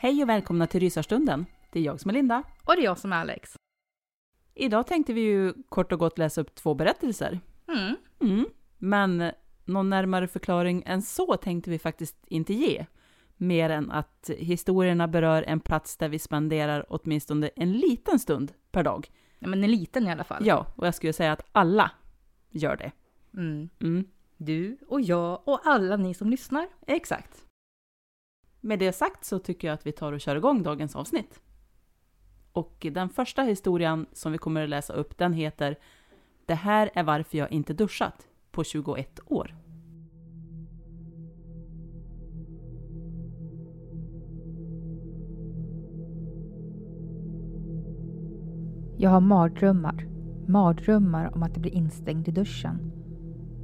Hej och välkomna till Rysarstunden. Det är jag som är Linda. Och det är jag som är Alex. Idag tänkte vi ju kort och gott läsa upp två berättelser. Mm. Mm. Men någon närmare förklaring än så tänkte vi faktiskt inte ge. Mer än att historierna berör en plats där vi spenderar åtminstone en liten stund per dag. Ja, men en liten i alla fall. Ja, och jag skulle säga att alla gör det. Mm. Mm. Du och jag och alla ni som lyssnar. Exakt. Med det sagt så tycker jag att vi tar och kör igång dagens avsnitt. Och den första historien som vi kommer att läsa upp den heter Det här är varför jag inte duschat på 21 år. Jag har mardrömmar. Mardrömmar om att jag blir instängd i duschen.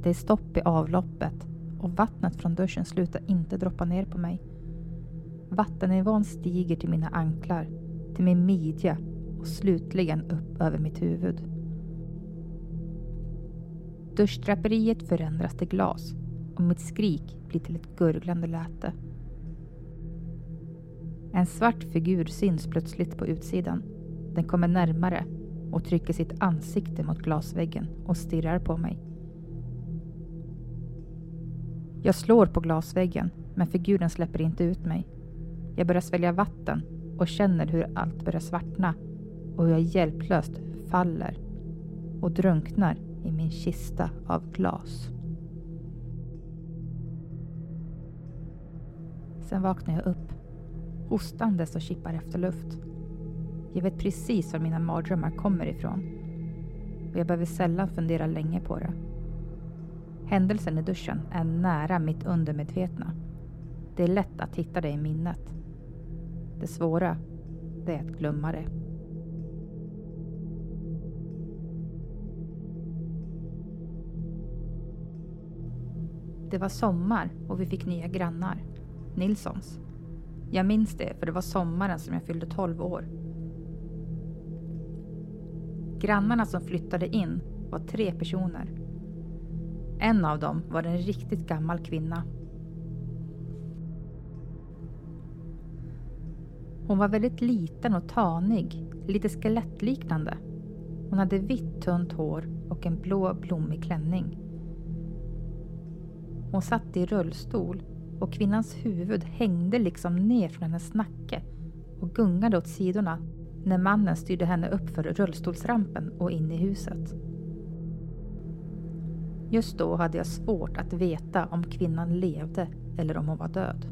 Det är stopp i avloppet och vattnet från duschen slutar inte droppa ner på mig. Vattennivån stiger till mina anklar, till min midja och slutligen upp över mitt huvud. Duschdraperiet förändras till glas och mitt skrik blir till ett gurglande läte. En svart figur syns plötsligt på utsidan. Den kommer närmare och trycker sitt ansikte mot glasväggen och stirrar på mig. Jag slår på glasväggen, men figuren släpper inte ut mig. Jag börjar svälja vatten och känner hur allt börjar svartna och hur jag hjälplöst faller och drunknar i min kista av glas. Sen vaknar jag upp, hostandes och kippar efter luft. Jag vet precis var mina mardrömmar kommer ifrån och jag behöver sällan fundera länge på det. Händelsen i duschen är nära mitt undermedvetna. Det är lätt att hitta det i minnet. Det svåra, det är att glömma det. Det var sommar och vi fick nya grannar. Nilssons. Jag minns det för det var sommaren som jag fyllde 12 år. Grannarna som flyttade in var tre personer. En av dem var en riktigt gammal kvinna. Hon var väldigt liten och tanig, lite skelettliknande. Hon hade vitt tunt hår och en blå blommig klänning. Hon satt i rullstol och kvinnans huvud hängde liksom ner från hennes nacke och gungade åt sidorna när mannen styrde henne upp för rullstolsrampen och in i huset. Just då hade jag svårt att veta om kvinnan levde eller om hon var död.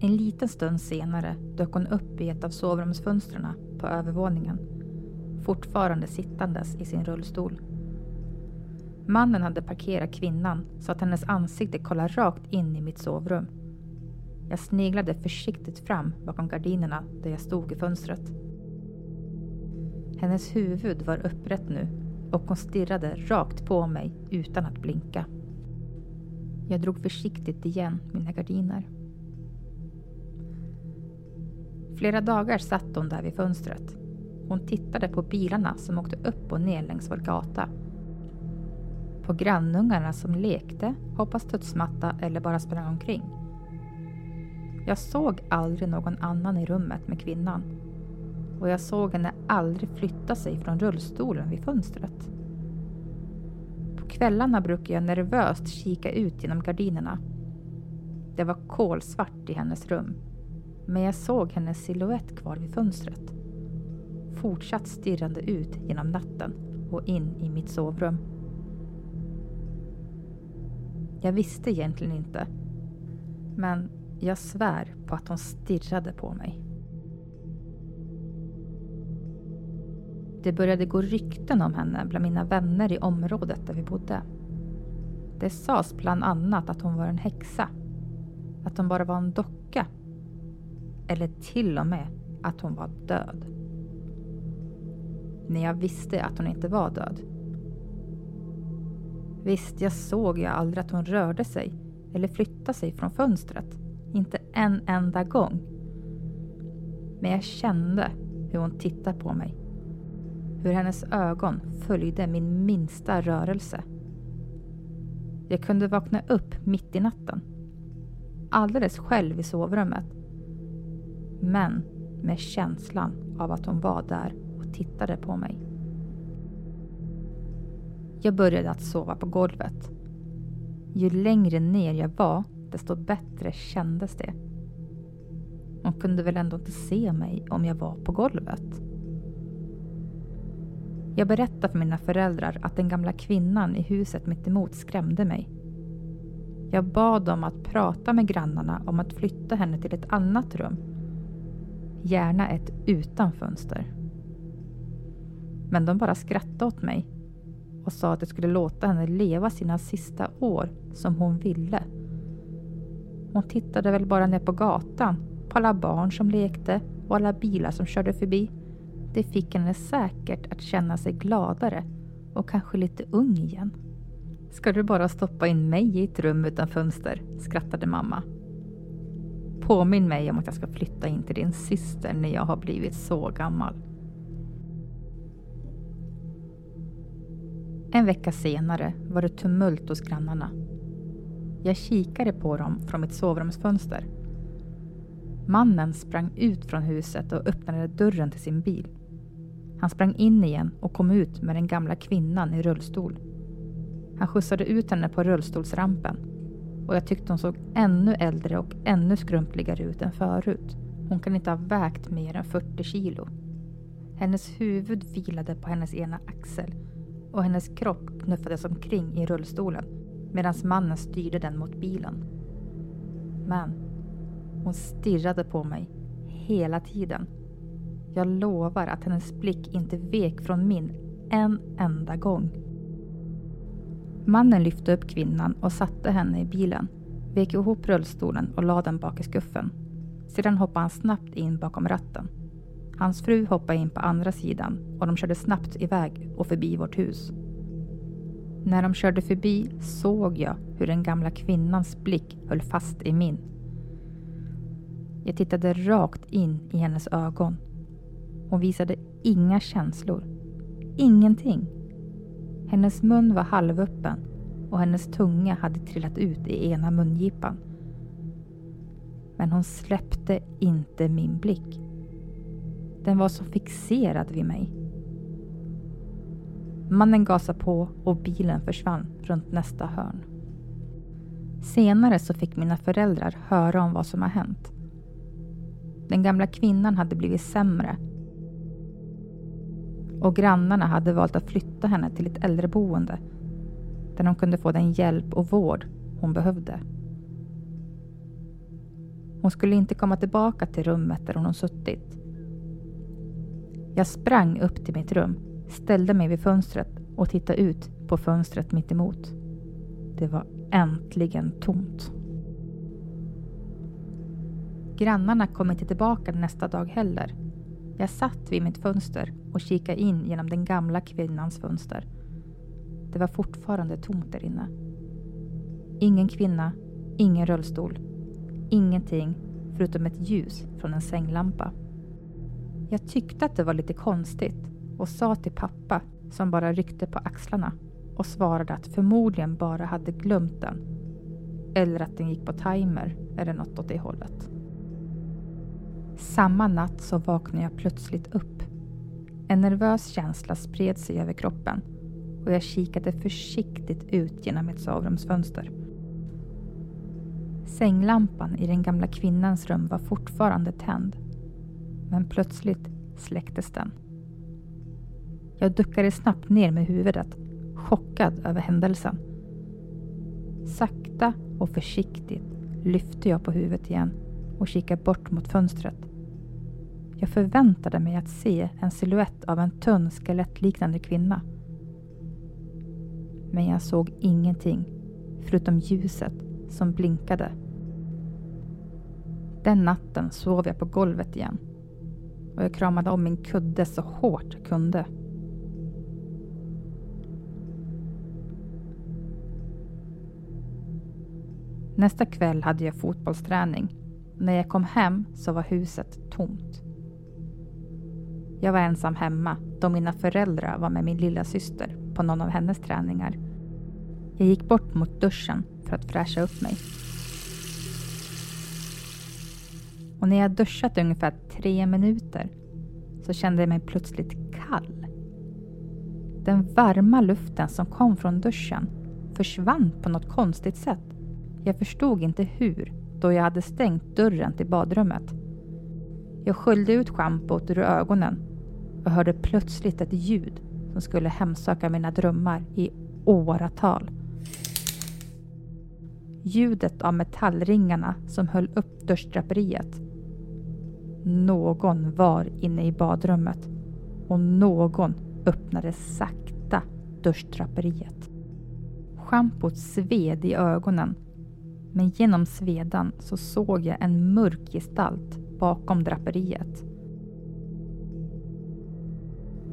En liten stund senare dök hon upp i ett av sovrumsfönstren på övervåningen. Fortfarande sittandes i sin rullstol. Mannen hade parkerat kvinnan så att hennes ansikte kollade rakt in i mitt sovrum. Jag sneglade försiktigt fram bakom gardinerna där jag stod i fönstret. Hennes huvud var upprätt nu och hon stirrade rakt på mig utan att blinka. Jag drog försiktigt igen mina gardiner. Flera dagar satt hon där vid fönstret. Hon tittade på bilarna som åkte upp och ner längs vår gata. På grannungarna som lekte, hoppade studsmatta eller bara sprang omkring. Jag såg aldrig någon annan i rummet med kvinnan. Och jag såg henne aldrig flytta sig från rullstolen vid fönstret. På kvällarna brukade jag nervöst kika ut genom gardinerna. Det var kolsvart i hennes rum men jag såg hennes silhuett kvar vid fönstret. Fortsatt stirrande ut genom natten och in i mitt sovrum. Jag visste egentligen inte. Men jag svär på att hon stirrade på mig. Det började gå rykten om henne bland mina vänner i området där vi bodde. Det sades bland annat att hon var en häxa. Att hon bara var en docka eller till och med att hon var död. När jag visste att hon inte var död. Visst, jag såg ju aldrig att hon rörde sig eller flyttade sig från fönstret. Inte en enda gång. Men jag kände hur hon tittade på mig. Hur hennes ögon följde min minsta rörelse. Jag kunde vakna upp mitt i natten. Alldeles själv i sovrummet men med känslan av att hon var där och tittade på mig. Jag började att sova på golvet. Ju längre ner jag var, desto bättre kändes det. Hon kunde väl ändå inte se mig om jag var på golvet? Jag berättade för mina föräldrar att den gamla kvinnan i huset mittemot skrämde mig. Jag bad dem att prata med grannarna om att flytta henne till ett annat rum Gärna ett utan fönster. Men de bara skrattade åt mig och sa att jag skulle låta henne leva sina sista år som hon ville. Hon tittade väl bara ner på gatan, på alla barn som lekte och alla bilar som körde förbi. Det fick henne säkert att känna sig gladare och kanske lite ung igen. Ska du bara stoppa in mig i ett rum utan fönster? skrattade mamma. Påminn mig om att jag ska flytta in till din syster när jag har blivit så gammal. En vecka senare var det tumult hos grannarna. Jag kikade på dem från mitt sovrumsfönster. Mannen sprang ut från huset och öppnade dörren till sin bil. Han sprang in igen och kom ut med den gamla kvinnan i rullstol. Han skjutsade ut henne på rullstolsrampen och jag tyckte hon såg ännu äldre och ännu skrumpligare ut än förut. Hon kan inte ha vägt mer än 40 kilo. Hennes huvud vilade på hennes ena axel och hennes kropp knuffades omkring i rullstolen medan mannen styrde den mot bilen. Men hon stirrade på mig hela tiden. Jag lovar att hennes blick inte vek från min en enda gång. Mannen lyfte upp kvinnan och satte henne i bilen, vek ihop rullstolen och lade den bak i skuffen. Sedan hoppade han snabbt in bakom ratten. Hans fru hoppade in på andra sidan och de körde snabbt iväg och förbi vårt hus. När de körde förbi såg jag hur den gamla kvinnans blick höll fast i min. Jag tittade rakt in i hennes ögon. Hon visade inga känslor. Ingenting. Hennes mun var halvöppen och hennes tunga hade trillat ut i ena mungipan. Men hon släppte inte min blick. Den var så fixerad vid mig. Mannen gasade på och bilen försvann runt nästa hörn. Senare så fick mina föräldrar höra om vad som har hänt. Den gamla kvinnan hade blivit sämre och grannarna hade valt att flytta henne till ett äldreboende där hon kunde få den hjälp och vård hon behövde. Hon skulle inte komma tillbaka till rummet där hon suttit. Jag sprang upp till mitt rum, ställde mig vid fönstret och tittade ut på fönstret mitt emot. Det var äntligen tomt. Grannarna kom inte tillbaka nästa dag heller. Jag satt vid mitt fönster och kikade in genom den gamla kvinnans fönster. Det var fortfarande tomt där inne. Ingen kvinna, ingen rullstol, ingenting förutom ett ljus från en sänglampa. Jag tyckte att det var lite konstigt och sa till pappa, som bara ryckte på axlarna och svarade att förmodligen bara hade glömt den. Eller att den gick på timer eller något åt det hållet. Samma natt så vaknade jag plötsligt upp. En nervös känsla spred sig över kroppen och jag kikade försiktigt ut genom mitt sovrumsfönster. Sänglampan i den gamla kvinnans rum var fortfarande tänd. Men plötsligt släcktes den. Jag duckade snabbt ner med huvudet, chockad över händelsen. Sakta och försiktigt lyfte jag på huvudet igen och kikade bort mot fönstret. Jag förväntade mig att se en siluett av en tunn skelettliknande kvinna. Men jag såg ingenting förutom ljuset som blinkade. Den natten sov jag på golvet igen och jag kramade om min kudde så hårt jag kunde. Nästa kväll hade jag fotbollsträning. När jag kom hem så var huset tomt. Jag var ensam hemma då mina föräldrar var med min lilla syster på någon av hennes träningar. Jag gick bort mot duschen för att fräscha upp mig. Och när jag duschat ungefär tre minuter så kände jag mig plötsligt kall. Den varma luften som kom från duschen försvann på något konstigt sätt. Jag förstod inte hur då jag hade stängt dörren till badrummet. Jag sköljde ut schampot ur ögonen och hörde plötsligt ett ljud som skulle hemsöka mina drömmar i åratal. Ljudet av metallringarna som höll upp duschdraperiet. Någon var inne i badrummet och någon öppnade sakta duschdraperiet. Schampot sved i ögonen men genom svedan så såg jag en mörk gestalt bakom draperiet.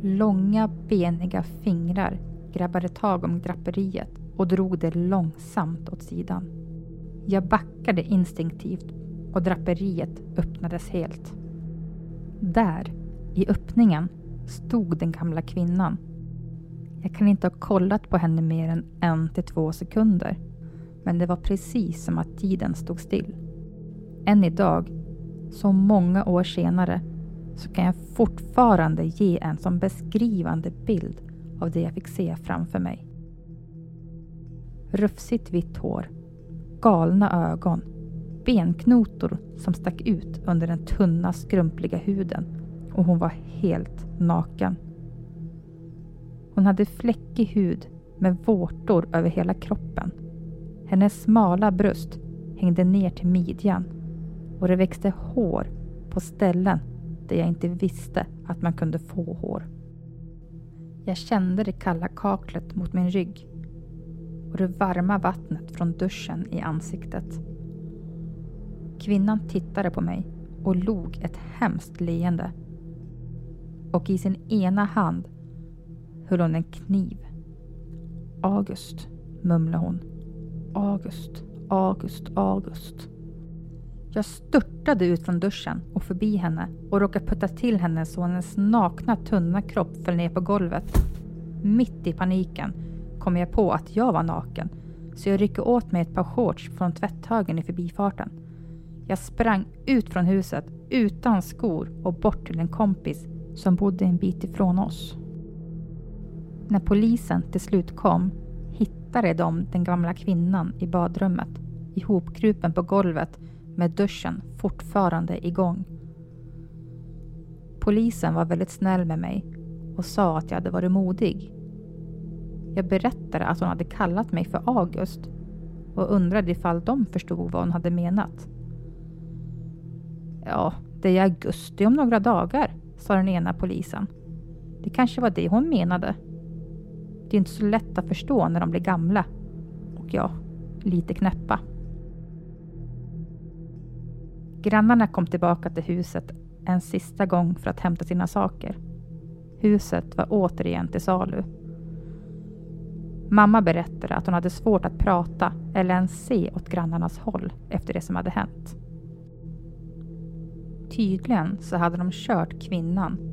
Långa beniga fingrar grabbade tag om draperiet och drog det långsamt åt sidan. Jag backade instinktivt och draperiet öppnades helt. Där, i öppningen, stod den gamla kvinnan. Jag kan inte ha kollat på henne mer än en till två sekunder. Men det var precis som att tiden stod still. Än idag, så många år senare, så kan jag fortfarande ge en som beskrivande bild av det jag fick se framför mig. Rufsigt vitt hår, galna ögon, benknotor som stack ut under den tunna skrumpliga huden och hon var helt naken. Hon hade fläckig hud med vårtor över hela kroppen. Hennes smala bröst hängde ner till midjan och det växte hår på ställen där jag inte visste att man kunde få hår. Jag kände det kalla kaklet mot min rygg och det varma vattnet från duschen i ansiktet. Kvinnan tittade på mig och log ett hemskt leende. Och i sin ena hand höll hon en kniv. August, mumlade hon. August, August, August. Jag störtade ut från duschen och förbi henne och råkade putta till henne så hennes nakna tunna kropp föll ner på golvet. Mitt i paniken kom jag på att jag var naken så jag ryckte åt mig ett par shorts från tvätthögen i förbifarten. Jag sprang ut från huset utan skor och bort till en kompis som bodde en bit ifrån oss. När polisen till slut kom hittade de den gamla kvinnan i badrummet ihopkrupen på golvet med duschen fortfarande igång. Polisen var väldigt snäll med mig och sa att jag hade varit modig. Jag berättade att hon hade kallat mig för August och undrade ifall de förstod vad hon hade menat. Ja, det är augusti om några dagar, sa den ena polisen. Det kanske var det hon menade. Det är inte så lätt att förstå när de blir gamla. Och ja, lite knäppa. Grannarna kom tillbaka till huset en sista gång för att hämta sina saker. Huset var återigen till salu. Mamma berättade att hon hade svårt att prata eller ens se åt grannarnas håll efter det som hade hänt. Tydligen så hade de kört kvinnan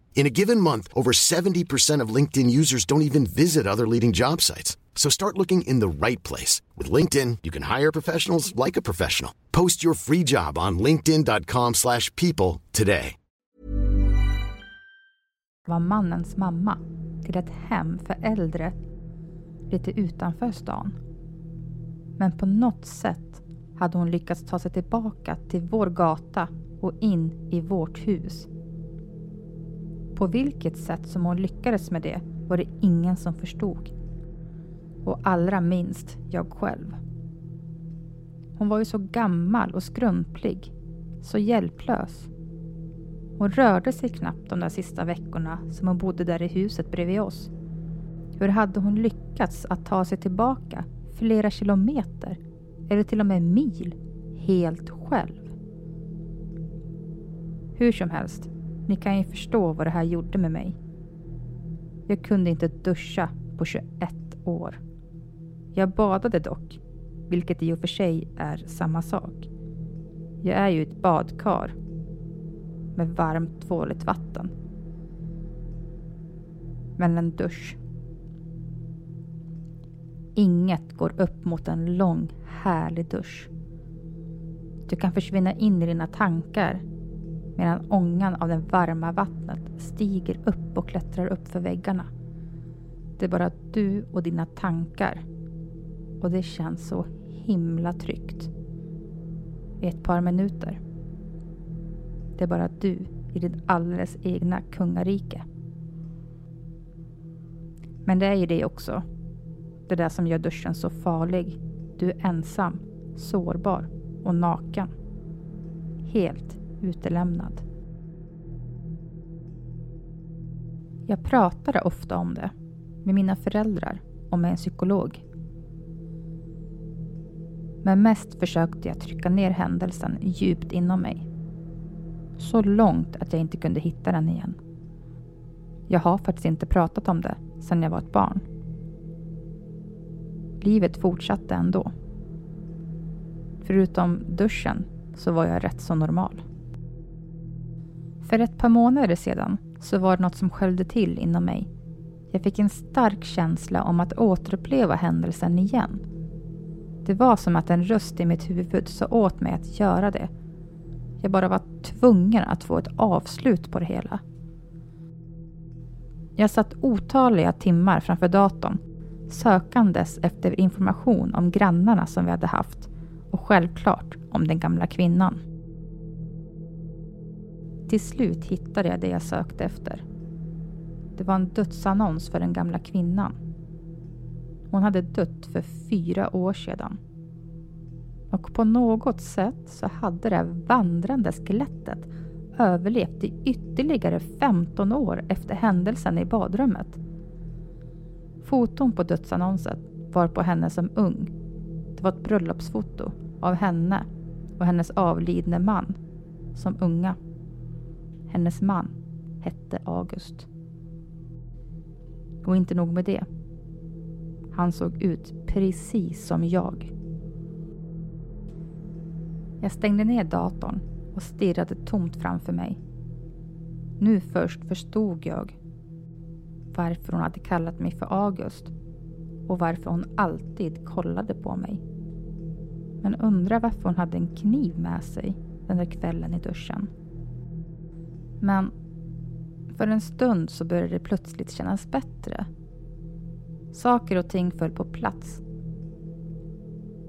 In a given month, over 70% of LinkedIn users don't even visit other leading job sites. So start looking in the right place. With LinkedIn, you can hire professionals like a professional. Post your free job on linkedin.com slash people today. var mannens mamma till ett hem för äldre lite utanför stan. Men på något sätt hade hon lyckats ta sig tillbaka till vår gata och in i vårt hus. På vilket sätt som hon lyckades med det var det ingen som förstod. Och allra minst jag själv. Hon var ju så gammal och skrumplig, så hjälplös. Hon rörde sig knappt de där sista veckorna som hon bodde där i huset bredvid oss. Hur hade hon lyckats att ta sig tillbaka flera kilometer eller till och med mil helt själv? Hur som helst, ni kan ju förstå vad det här gjorde med mig. Jag kunde inte duscha på 21 år. Jag badade dock, vilket i och för sig är samma sak. Jag är ju ett badkar med varmt tvåligt vatten. Men en dusch. Inget går upp mot en lång, härlig dusch. Du kan försvinna in i dina tankar medan ångan av det varma vattnet stiger upp och klättrar upp för väggarna. Det är bara du och dina tankar. Och det känns så himla tryggt. I ett par minuter. Det är bara du i ditt alldeles egna kungarike. Men det är ju det också. Det där som gör duschen så farlig. Du är ensam, sårbar och naken. Helt utelämnad. Jag pratade ofta om det med mina föräldrar och med en psykolog. Men mest försökte jag trycka ner händelsen djupt inom mig. Så långt att jag inte kunde hitta den igen. Jag har faktiskt inte pratat om det sedan jag var ett barn. Livet fortsatte ändå. Förutom duschen så var jag rätt så normal. För ett par månader sedan så var det något som sköljde till inom mig. Jag fick en stark känsla om att återuppleva händelsen igen. Det var som att en röst i mitt huvud sa åt mig att göra det. Jag bara var tvungen att få ett avslut på det hela. Jag satt otaliga timmar framför datorn sökandes efter information om grannarna som vi hade haft och självklart om den gamla kvinnan. Till slut hittade jag det jag sökte efter. Det var en dödsannons för den gamla kvinnan. Hon hade dött för fyra år sedan. Och på något sätt så hade det vandrande skelettet överlevt i ytterligare 15 år efter händelsen i badrummet. Foton på dödsannonsen var på henne som ung. Det var ett bröllopsfoto av henne och hennes avlidne man som unga. Hennes man hette August. Och inte nog med det. Han såg ut precis som jag. Jag stängde ner datorn och stirrade tomt framför mig. Nu först förstod jag varför hon hade kallat mig för August och varför hon alltid kollade på mig. Men undrar varför hon hade en kniv med sig den där kvällen i duschen. Men för en stund så började det plötsligt kännas bättre. Saker och ting föll på plats.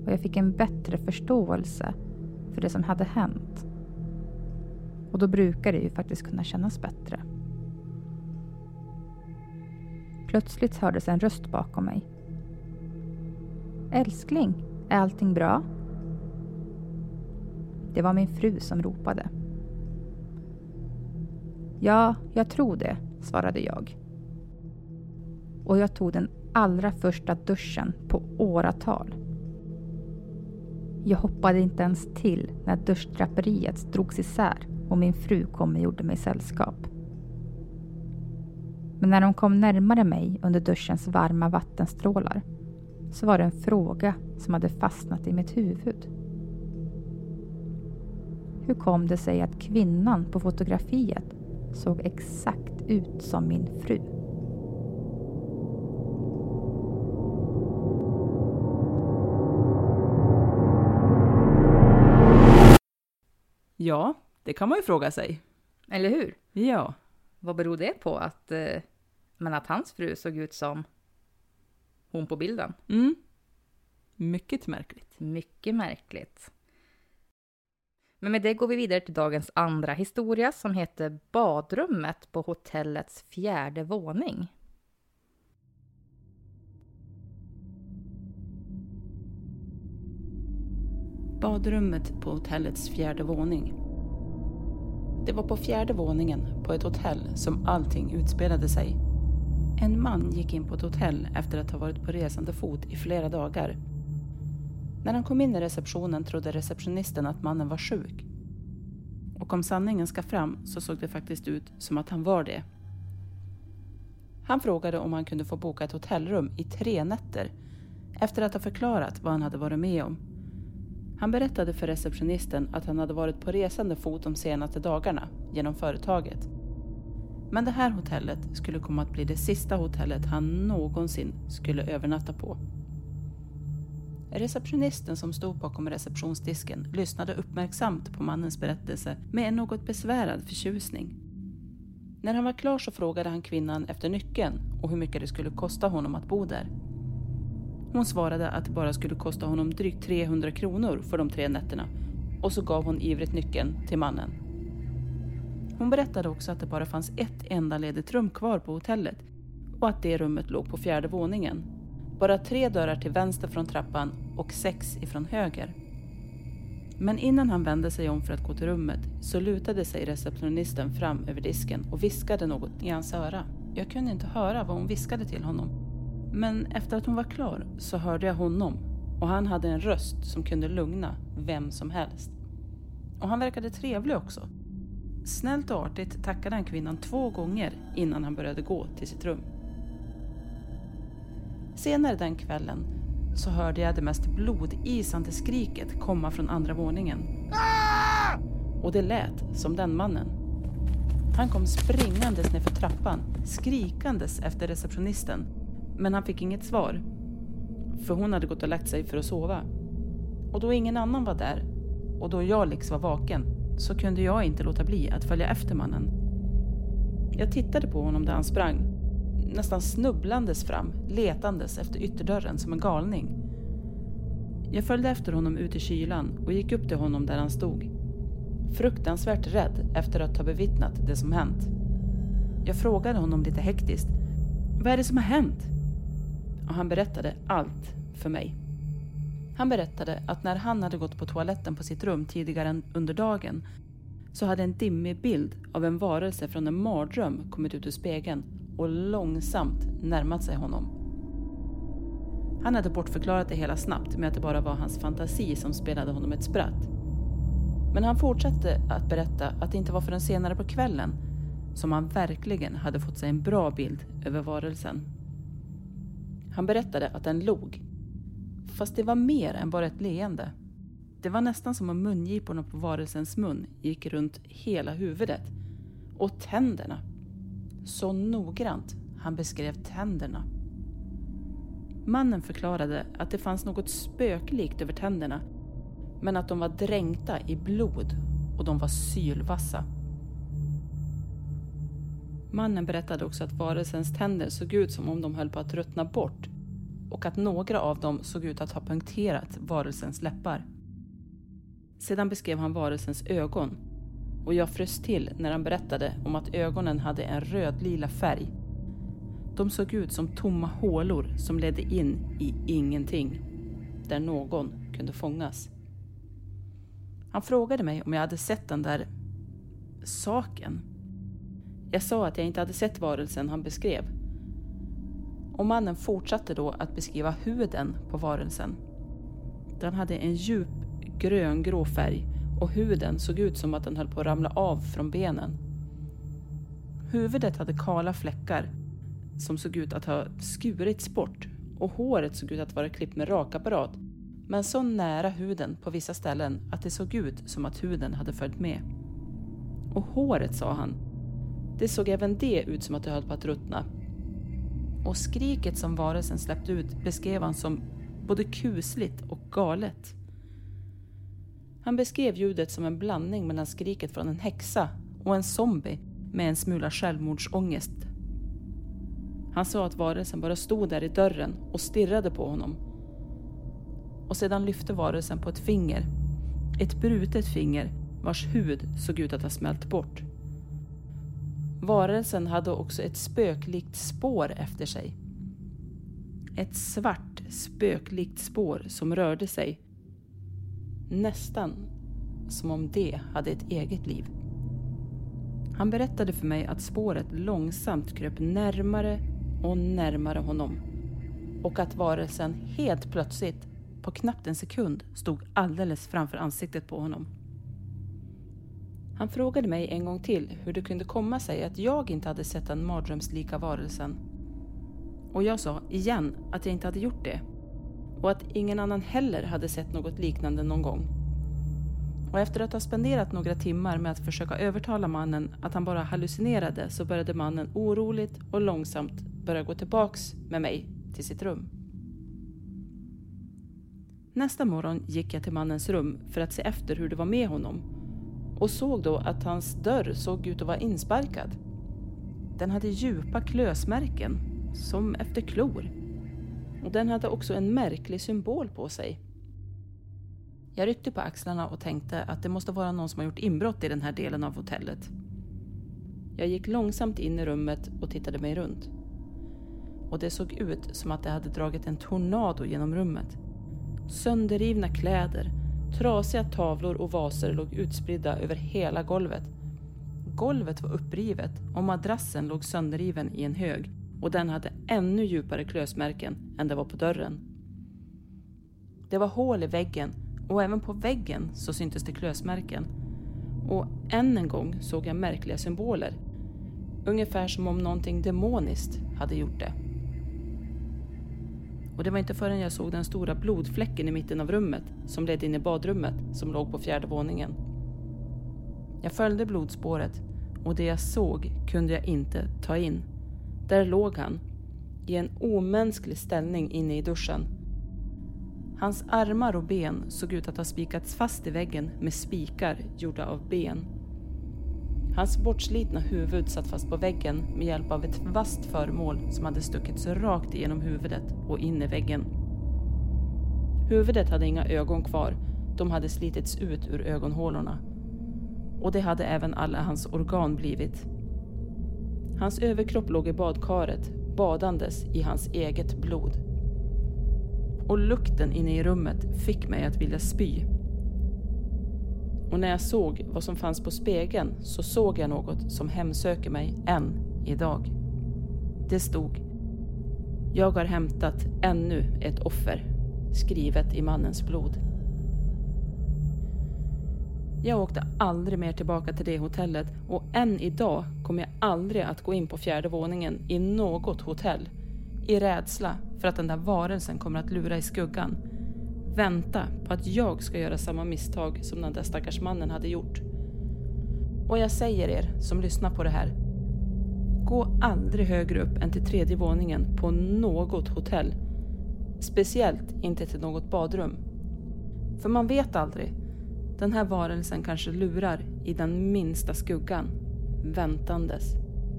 Och jag fick en bättre förståelse för det som hade hänt. Och då brukar det ju faktiskt kunna kännas bättre. Plötsligt hördes en röst bakom mig. Älskling, är allting bra? Det var min fru som ropade. Ja, jag tror det, svarade jag. Och jag tog den allra första duschen på åratal. Jag hoppade inte ens till när duschdraperiet drogs isär och min fru kom och gjorde mig sällskap. Men när hon kom närmare mig under duschens varma vattenstrålar så var det en fråga som hade fastnat i mitt huvud. Hur kom det sig att kvinnan på fotografiet såg exakt ut som min fru? Ja, det kan man ju fråga sig. Eller hur? Ja. Vad beror det på att, eh, men att hans fru såg ut som hon på bilden? Mm. Mycket märkligt. Mycket märkligt. Men med det går vi vidare till dagens andra historia som heter Badrummet på hotellets fjärde våning. Badrummet på hotellets fjärde våning. Det var på fjärde våningen på ett hotell som allting utspelade sig. En man gick in på ett hotell efter att ha varit på resande fot i flera dagar. När han kom in i receptionen trodde receptionisten att mannen var sjuk. Och om sanningen ska fram så såg det faktiskt ut som att han var det. Han frågade om han kunde få boka ett hotellrum i tre nätter efter att ha förklarat vad han hade varit med om. Han berättade för receptionisten att han hade varit på resande fot de senaste dagarna genom företaget. Men det här hotellet skulle komma att bli det sista hotellet han någonsin skulle övernatta på. Receptionisten som stod bakom receptionsdisken lyssnade uppmärksamt på mannens berättelse med en något besvärad förtjusning. När han var klar så frågade han kvinnan efter nyckeln och hur mycket det skulle kosta honom att bo där. Hon svarade att det bara skulle kosta honom drygt 300 kronor för de tre nätterna och så gav hon ivrigt nyckeln till mannen. Hon berättade också att det bara fanns ett enda ledigt rum kvar på hotellet och att det rummet låg på fjärde våningen. Bara tre dörrar till vänster från trappan och sex ifrån höger. Men innan han vände sig om för att gå till rummet så lutade sig receptionisten fram över disken och viskade något i hans öra. Jag kunde inte höra vad hon viskade till honom men efter att hon var klar så hörde jag honom och han hade en röst som kunde lugna vem som helst. Och han verkade trevlig också. Snällt och artigt tackade han kvinnan två gånger innan han började gå till sitt rum. Senare den kvällen så hörde jag det mest blodisande skriket komma från andra våningen. Och det lät som den mannen. Han kom springandes nerför trappan, skrikandes efter receptionisten men han fick inget svar. För hon hade gått och lagt sig för att sova. Och då ingen annan var där och då jag liksom var vaken så kunde jag inte låta bli att följa efter mannen. Jag tittade på honom där han sprang, nästan snubblandes fram, letandes efter ytterdörren som en galning. Jag följde efter honom ut i kylan och gick upp till honom där han stod. fruktansvärt rädd efter att ha bevittnat det som hänt. Jag frågade honom lite hektiskt. Vad är det som har hänt? Och han berättade allt för mig. Han berättade att när han hade gått på toaletten på sitt rum tidigare under dagen så hade en dimmig bild av en varelse från en mardröm kommit ut ur spegeln och långsamt närmat sig honom. Han hade bortförklarat det hela snabbt med att det bara var hans fantasi som spelade honom ett spratt. Men han fortsatte att berätta att det inte var förrän senare på kvällen som han verkligen hade fått sig en bra bild över varelsen. Han berättade att den log. Fast det var mer än bara ett leende. Det var nästan som om mungiporna på varelsens mun gick runt hela huvudet. Och tänderna. Så noggrant han beskrev tänderna. Mannen förklarade att det fanns något spöklikt över tänderna men att de var dränkta i blod och de var sylvassa. Mannen berättade också att varelsens tänder såg ut som om de höll på att ruttna bort och att några av dem såg ut att ha punkterat varelsens läppar. Sedan beskrev han varelsens ögon och jag frös till när han berättade om att ögonen hade en rödlila färg. De såg ut som tomma hålor som ledde in i ingenting, där någon kunde fångas. Han frågade mig om jag hade sett den där saken. Jag sa att jag inte hade sett varelsen han beskrev. Och mannen fortsatte då att beskriva huden på varelsen. Den hade en djup gröngrå färg och huden såg ut som att den höll på att ramla av från benen. Huvudet hade kala fläckar som såg ut att ha skurits bort och håret såg ut att vara klippt med rakapparat men så nära huden på vissa ställen att det såg ut som att huden hade följt med. Och håret, sa han, det såg även det ut som att det höll på att ruttna. Och skriket som varelsen släppte ut beskrev han som både kusligt och galet. Han beskrev ljudet som en blandning mellan skriket från en häxa och en zombie med en smula självmordsångest. Han sa att varelsen bara stod där i dörren och stirrade på honom. Och sedan lyfte varelsen på ett finger. Ett brutet finger vars hud såg ut att ha smält bort. Varelsen hade också ett spöklikt spår efter sig. Ett svart spöklikt spår som rörde sig Nästan som om det hade ett eget liv. Han berättade för mig att spåret långsamt kröp närmare och närmare honom och att varelsen helt plötsligt, på knappt en sekund, stod alldeles framför ansiktet på honom. Han frågade mig en gång till hur det kunde komma sig att jag inte hade sett den mardrömslika varelsen. Och jag sa igen att jag inte hade gjort det och att ingen annan heller hade sett något liknande någon gång. Och efter att ha spenderat några timmar med att försöka övertala mannen att han bara hallucinerade så började mannen oroligt och långsamt börja gå tillbaks med mig till sitt rum. Nästa morgon gick jag till mannens rum för att se efter hur det var med honom och såg då att hans dörr såg ut att vara insparkad. Den hade djupa klösmärken, som efter klor och den hade också en märklig symbol på sig. Jag ryckte på axlarna och tänkte att det måste vara någon som har gjort inbrott i den här delen av hotellet. Jag gick långsamt in i rummet och tittade mig runt. Och det såg ut som att det hade dragit en tornado genom rummet. Sönderrivna kläder, trasiga tavlor och vaser låg utspridda över hela golvet. Golvet var upprivet och madrassen låg sönderriven i en hög och den hade ännu djupare klösmärken än det var på dörren. Det var hål i väggen och även på väggen så syntes det klösmärken. Och än en gång såg jag märkliga symboler. Ungefär som om någonting demoniskt hade gjort det. Och det var inte förrän jag såg den stora blodfläcken i mitten av rummet som ledde in i badrummet som låg på fjärde våningen. Jag följde blodspåret och det jag såg kunde jag inte ta in. Där låg han, i en omänsklig ställning inne i duschen. Hans armar och ben såg ut att ha spikats fast i väggen med spikar gjorda av ben. Hans bortslitna huvud satt fast på väggen med hjälp av ett vasst föremål som hade stuckits rakt igenom huvudet och in i väggen. Huvudet hade inga ögon kvar, de hade slitits ut ur ögonhålorna. och det hade även alla hans organ blivit. Hans överkropp låg i badkaret, badandes i hans eget blod. Och lukten inne i rummet fick mig att vilja spy. Och när jag såg vad som fanns på spegeln så såg jag något som hemsöker mig än idag. Det stod Jag har hämtat ännu ett offer, skrivet i mannens blod. Jag åkte aldrig mer tillbaka till det hotellet och än idag kommer jag aldrig att gå in på fjärde våningen i något hotell. I rädsla för att den där varelsen kommer att lura i skuggan. Vänta på att jag ska göra samma misstag som den där stackars mannen hade gjort. Och jag säger er som lyssnar på det här. Gå aldrig högre upp än till tredje våningen på något hotell. Speciellt inte till något badrum. För man vet aldrig. Den här varelsen kanske lurar i den minsta skuggan. Väntandes,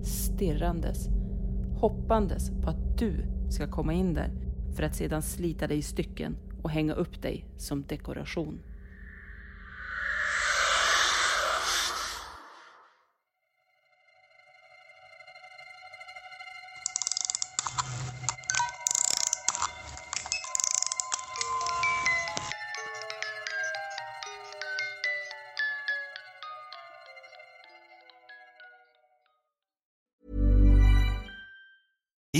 stirrandes, hoppandes på att du ska komma in där för att sedan slita dig i stycken och hänga upp dig som dekoration.